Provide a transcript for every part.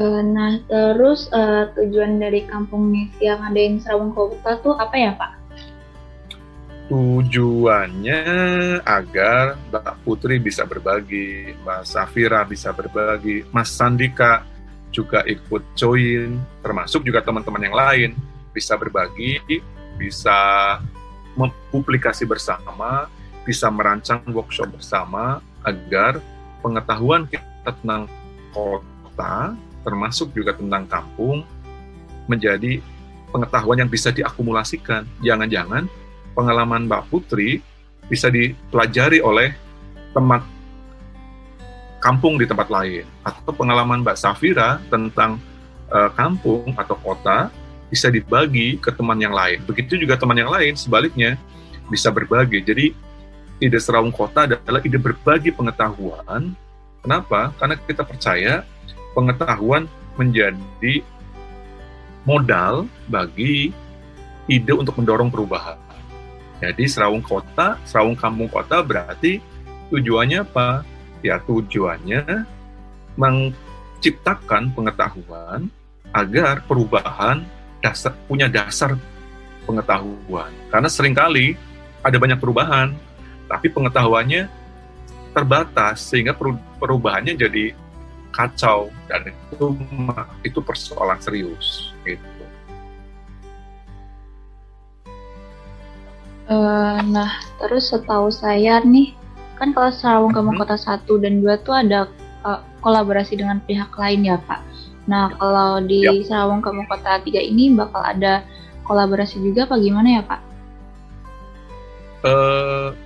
Uh, nah, terus uh, tujuan dari kampung Nesi yang Serawung Kota tuh apa ya, Pak? Tujuannya agar Mbak Putri bisa berbagi, Mbak Safira bisa berbagi, Mas Sandika juga ikut join, termasuk juga teman-teman yang lain bisa berbagi, bisa mempublikasi bersama, bisa merancang workshop bersama agar pengetahuan kita tentang kota termasuk juga tentang kampung, menjadi pengetahuan yang bisa diakumulasikan. Jangan-jangan pengalaman Mbak Putri bisa dipelajari oleh teman kampung di tempat lain, atau pengalaman Mbak Safira tentang uh, kampung atau kota bisa dibagi ke teman yang lain. Begitu juga teman yang lain sebaliknya bisa berbagi. Jadi ide Serawung Kota adalah ide berbagi pengetahuan. Kenapa? Karena kita percaya pengetahuan menjadi modal bagi ide untuk mendorong perubahan. Jadi serawung kota, serawung kampung kota berarti tujuannya apa? Ya tujuannya menciptakan pengetahuan agar perubahan dasar punya dasar pengetahuan. Karena sering kali ada banyak perubahan, tapi pengetahuannya terbatas sehingga perubahannya jadi kacau dan itu itu persoalan serius gitu. Uh, nah, terus setahu saya nih, kan kalau Sarawang Kampung hmm. Kota 1 dan 2 tuh ada uh, kolaborasi dengan pihak lain ya Pak. Nah, kalau di ya. Sarawang Kampung Kota 3 ini bakal ada kolaborasi juga apa gimana ya Pak? Uh,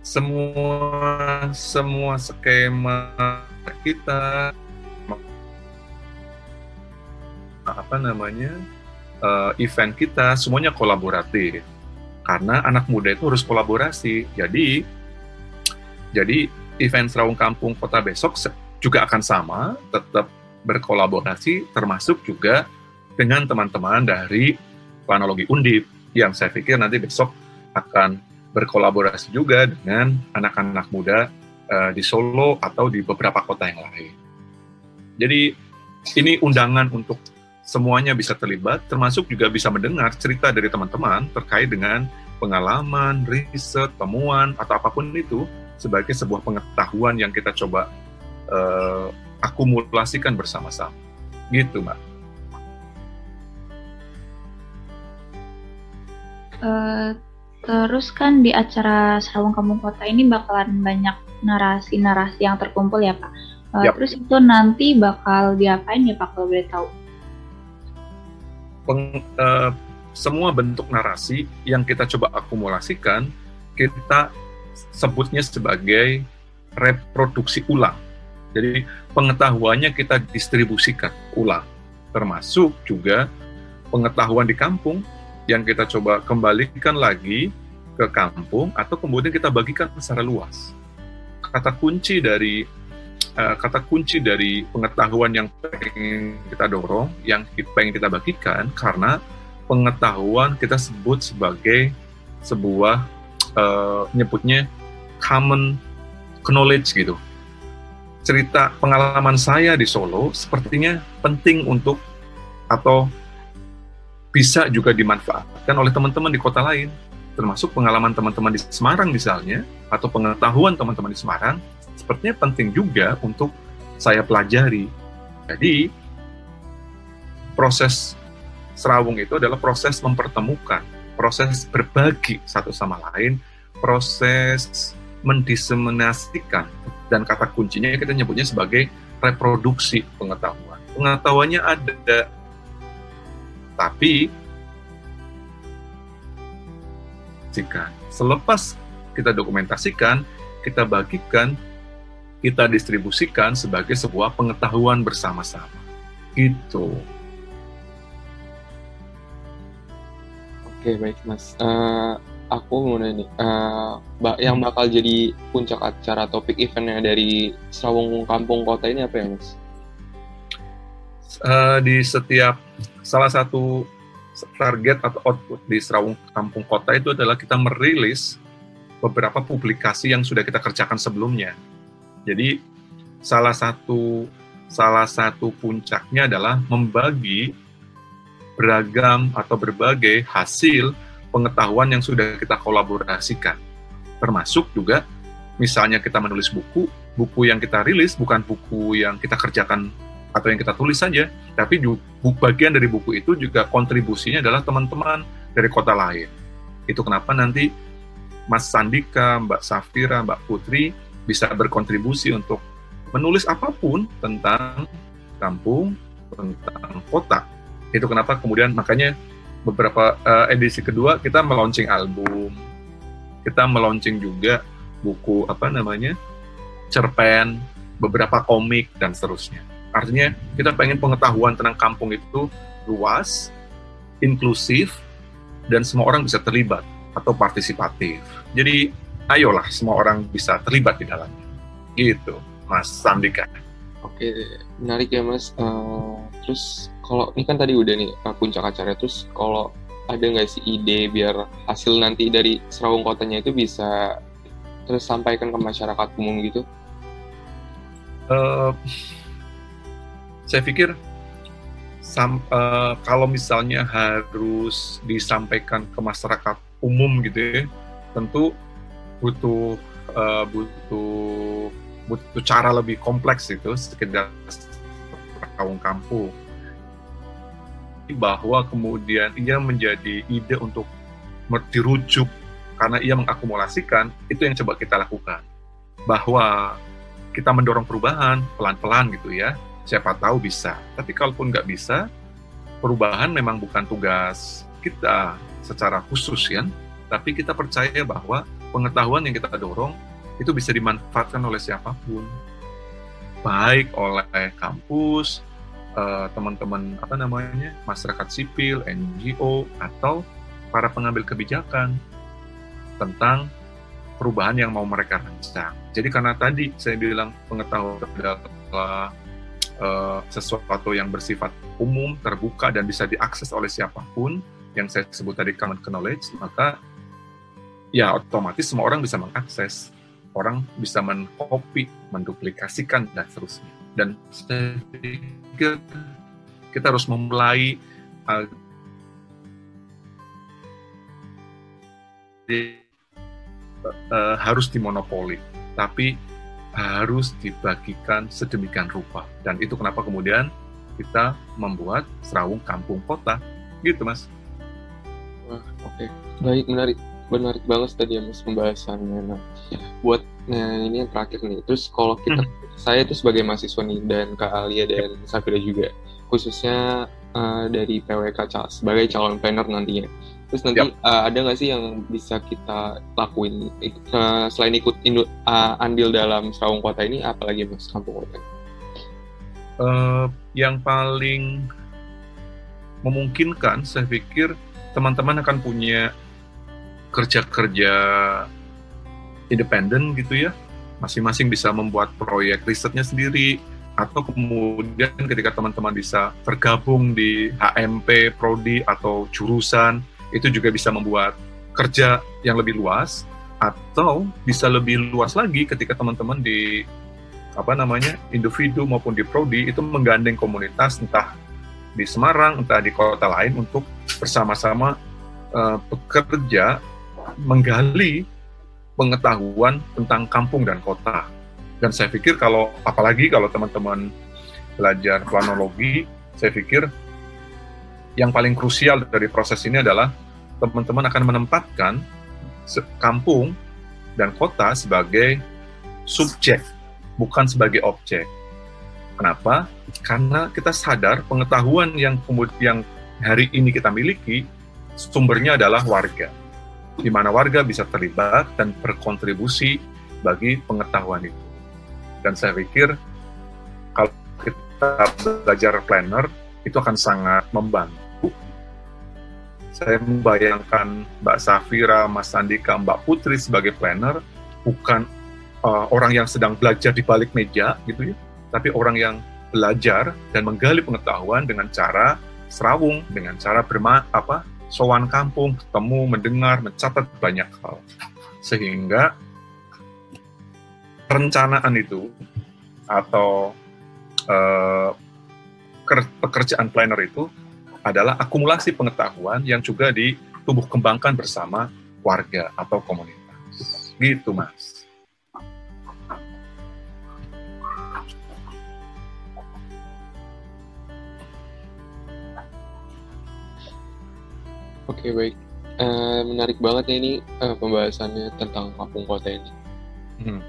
semua semua skema kita apa namanya uh, event kita semuanya kolaboratif karena anak muda itu harus kolaborasi jadi jadi event Serawung Kampung Kota besok juga akan sama tetap berkolaborasi termasuk juga dengan teman-teman dari planologi undip yang saya pikir nanti besok akan berkolaborasi juga dengan anak-anak muda uh, di Solo atau di beberapa kota yang lain. Jadi ini undangan untuk semuanya bisa terlibat, termasuk juga bisa mendengar cerita dari teman-teman terkait dengan pengalaman, riset, temuan, atau apa pun itu sebagai sebuah pengetahuan yang kita coba uh, akumulasikan bersama-sama. Gitu, Mbak. Uh, terus kan di acara Sarawang Kampung Kota ini bakalan banyak narasi-narasi yang terkumpul ya, Pak. Uh, yep. Terus itu nanti bakal diapain ya, Pak, kalau boleh tahu? Peng, uh, semua bentuk narasi yang kita coba akumulasikan, kita sebutnya sebagai reproduksi ulang. Jadi pengetahuannya kita distribusikan ulang, termasuk juga pengetahuan di kampung yang kita coba kembalikan lagi ke kampung atau kemudian kita bagikan secara luas. Kata kunci dari uh, kata kunci dari pengetahuan yang pengen kita dorong, yang pengen kita bagikan, karena pengetahuan kita sebut sebagai sebuah uh, nyebutnya common knowledge gitu. Cerita pengalaman saya di Solo sepertinya penting untuk atau bisa juga dimanfaatkan oleh teman-teman di kota lain, termasuk pengalaman teman-teman di Semarang misalnya, atau pengetahuan teman-teman di Semarang sepertinya penting juga untuk saya pelajari. Jadi, proses serawung itu adalah proses mempertemukan, proses berbagi satu sama lain, proses mendiseminasikan, dan kata kuncinya kita nyebutnya sebagai reproduksi pengetahuan. Pengetahuannya ada, tapi jika selepas kita dokumentasikan, kita bagikan, kita distribusikan sebagai sebuah pengetahuan bersama-sama. Itu. Oke, baik Mas. Uh, aku mau nanya nih, uh, yang bakal jadi puncak acara topik eventnya dari Srawung Kampung Kota ini apa ya Mas? Uh, di setiap salah satu target atau output di Serawung Kampung Kota itu adalah kita merilis beberapa publikasi yang sudah kita kerjakan sebelumnya. Jadi salah satu salah satu puncaknya adalah membagi beragam atau berbagai hasil pengetahuan yang sudah kita kolaborasikan. Termasuk juga misalnya kita menulis buku, buku yang kita rilis bukan buku yang kita kerjakan atau yang kita tulis saja, tapi bagian dari buku itu juga kontribusinya adalah teman-teman dari kota lain. Itu kenapa nanti Mas Sandika, Mbak Safira, Mbak Putri bisa berkontribusi untuk menulis apa pun tentang kampung, tentang kota. Itu kenapa kemudian makanya beberapa uh, edisi kedua kita meluncing album, kita meluncing juga buku apa namanya cerpen, beberapa komik dan seterusnya. Artinya kita pengen pengetahuan tentang kampung itu luas, inklusif, dan semua orang bisa terlibat atau partisipatif. Jadi ayolah semua orang bisa terlibat di dalamnya. Gitu, Mas Sandika. Oke, menarik ya Mas. Uh, terus kalau ini kan tadi udah nih uh, puncak acara, terus kalau ada nggak sih ide biar hasil nanti dari Serawung Kotanya itu bisa terus sampaikan ke masyarakat umum gitu? Uh, saya pikir sam, uh, kalau misalnya harus disampaikan ke masyarakat umum gitu ya, tentu butuh uh, butuh butuh cara lebih kompleks itu sekedar kampung kampung. Bahwa kemudian ia menjadi ide untuk dirujuk karena ia mengakumulasikan itu yang coba kita lakukan. Bahwa kita mendorong perubahan pelan-pelan gitu ya. Siapa tahu bisa. Tapi kalaupun nggak bisa perubahan memang bukan tugas kita secara khusus ya tapi kita percaya bahwa pengetahuan yang kita dorong itu bisa dimanfaatkan oleh siapa pun, baik oleh kampus, eh, teman-teman apa namanya masyarakat sipil, NGO atau para pengambil kebijakan tentang perubahan yang mau mereka rancang. Jadi karena tadi saya bilang pengetahuan adalah uh, sesuatu yang bersifat umum, terbuka dan bisa diakses oleh siapa pun yang saya sebut tadi common knowledge, maka ya otomatis semua orang bisa mengakses, orang bisa mengcopy, menduplikasikan dan seterusnya. Dan saya pikir kita harus memulai uh, uh, harus dimonopoli, tapi harus dibagikan sedemikian rupa. Dan itu kenapa kemudian kita membuat serawung kampung kota, gitu mas. Oke, okay. baik menarik menarik banget tadi ya mas pembahasannya. Nah, buat nah ini yang terakhir nih. Terus kalau kita, hmm. saya itu sebagai mahasiswa nih dan Kak Alia dan Safira juga, khususnya uh, dari PWK sebagai calon planner nantinya. Terus nanti yep. uh, ada nggak sih yang bisa kita lakuin uh, selain ikut indu, uh, andil dalam Serawung Kota ini, apalagi mas kampung kota? Uh, yang paling memungkinkan, saya pikir teman-teman akan punya kerja-kerja independen gitu ya, masing-masing bisa membuat proyek risetnya sendiri, atau kemudian ketika teman-teman bisa tergabung di HMP, prodi atau jurusan, itu juga bisa membuat kerja yang lebih luas, atau bisa lebih luas lagi ketika teman-teman di apa namanya individu maupun di prodi itu menggandeng komunitas entah di Semarang entah di kota lain untuk bersama-sama uh, bekerja menggali pengetahuan tentang kampung dan kota. Dan saya pikir kalau apalagi kalau teman-teman belajar planologi, saya pikir yang paling krusial dari proses ini adalah teman-teman akan menempatkan kampung dan kota sebagai subjek, bukan sebagai objek. Kenapa? Karena kita sadar pengetahuan yang kemudian hari ini kita miliki sumbernya adalah warga di mana warga bisa terlibat dan berkontribusi bagi pengetahuan itu. Dan saya pikir kalau kita belajar planner itu akan sangat membantu. Saya membayangkan Mbak Safira, Mas Sandika, Mbak Putri sebagai planner bukan uh, orang yang sedang belajar di balik meja gitu ya, tapi orang yang belajar dan menggali pengetahuan dengan cara serawung, dengan cara berma apa sowan kampung, ketemu, mendengar, mencatat banyak hal. Sehingga perencanaan itu atau uh, pekerjaan planner itu adalah akumulasi pengetahuan yang juga ditumbuh kembangkan bersama warga atau komunitas. Gitu, Mas. Oke, baik. Uh, menarik banget ya ini uh, pembahasannya tentang kampung kota ini. Hmm.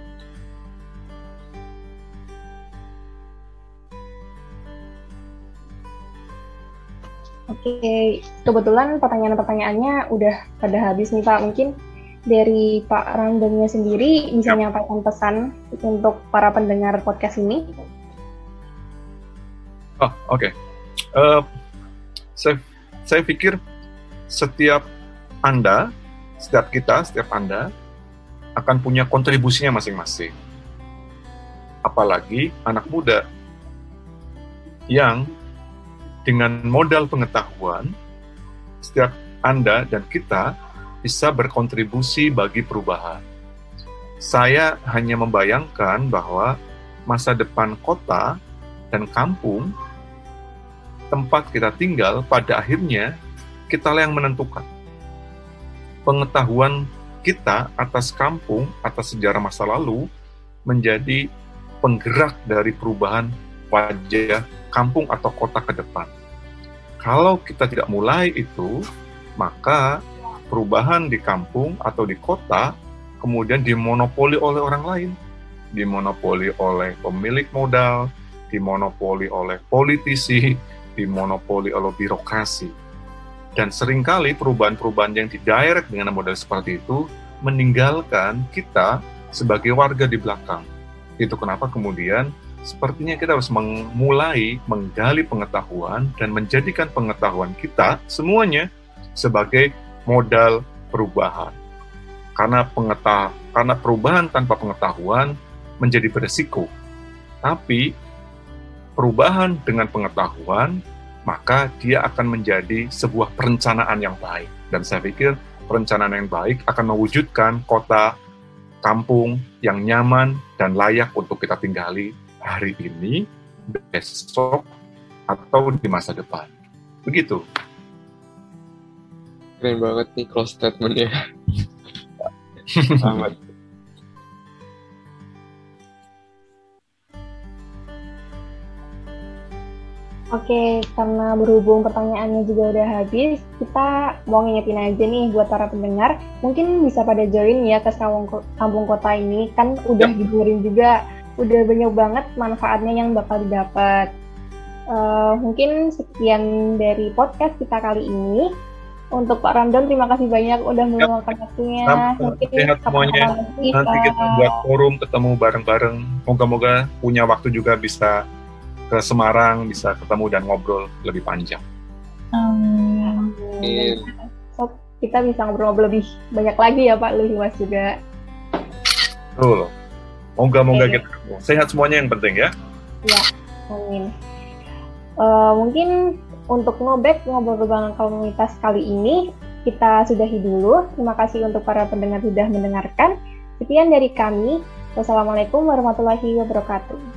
Oke, kebetulan pertanyaan-pertanyaannya udah pada habis nih Pak. Mungkin dari Pak Ramdannya sendiri bisa yep. menyampaikan pesan untuk para pendengar podcast ini. Oh, oke. Okay. Uh, eh, saya saya pikir setiap Anda, setiap kita, setiap Anda akan punya kontribusinya masing-masing. Apalagi anak muda yang dengan modal pengetahuan, setiap Anda dan kita bisa berkontribusi bagi perubahan. Saya hanya membayangkan bahwa masa depan kota dan kampung, tempat kita tinggal, pada akhirnya kita yang menentukan. Pengetahuan kita atas kampung, atas sejarah masa lalu, menjadi penggerak dari perubahan wajah kampung atau kota ke depan. Kalau kita tidak mulai itu, maka perubahan di kampung atau di kota kemudian dimonopoli oleh orang lain, dimonopoli oleh pemilik modal, dimonopoli oleh politisi, dimonopoli oleh birokrasi. Dan sering kali perubahan-perubahan yang didirect dengan model seperti itu meninggalkan kita sebagai warga di belakang. Itu kenapa kemudian sepertinya kita harus memulai menggali pengetahuan dan menjadikan pengetahuan kita semuanya sebagai modal perubahan. Karena pengetahuan, karena perubahan tanpa pengetahuan menjadi beresiko. Tapi perubahan dengan pengetahuan maka dia akan menjadi sebuah perencanaan yang baik. Dan saya pikir perencanaan yang baik akan mewujudkan kota, kampung yang nyaman dan layak untuk kita tinggali hari ini, besok, atau di masa depan. Begitu. Keren banget nih close statement-nya. Selamat. Oke, karena berhubung pertanyaannya juga udah habis, kita mau ngingetin aja nih buat para pendengar, mungkin bisa pada join ya ke kampung kota ini, kan udah yep. diburin juga udah banyak banget manfaatnya yang bakal didapat. Uh, mungkin sekian dari podcast kita kali ini. Untuk Pak Ramdan, terima kasih banyak udah meluangkan waktunya. Mungkin sehat semuanya. Nanti kita buat forum ketemu bareng-bareng. Moga-moga punya waktu juga bisa ke Semarang, bisa ketemu dan ngobrol lebih panjang. Um, so, kita bisa ngobrol lebih banyak lagi ya Pak Luhiwas juga. Betul. Moga-moga okay. kita ketemu. Sehat semuanya yang penting ya. Ya, amin. Uh, mungkin untuk ngobek ngobrol dengan komunitas kali ini kita sudahi dulu. Terima kasih untuk para pendengar sudah mendengarkan. Sekian dari kami. Wassalamualaikum warahmatullahi wabarakatuh.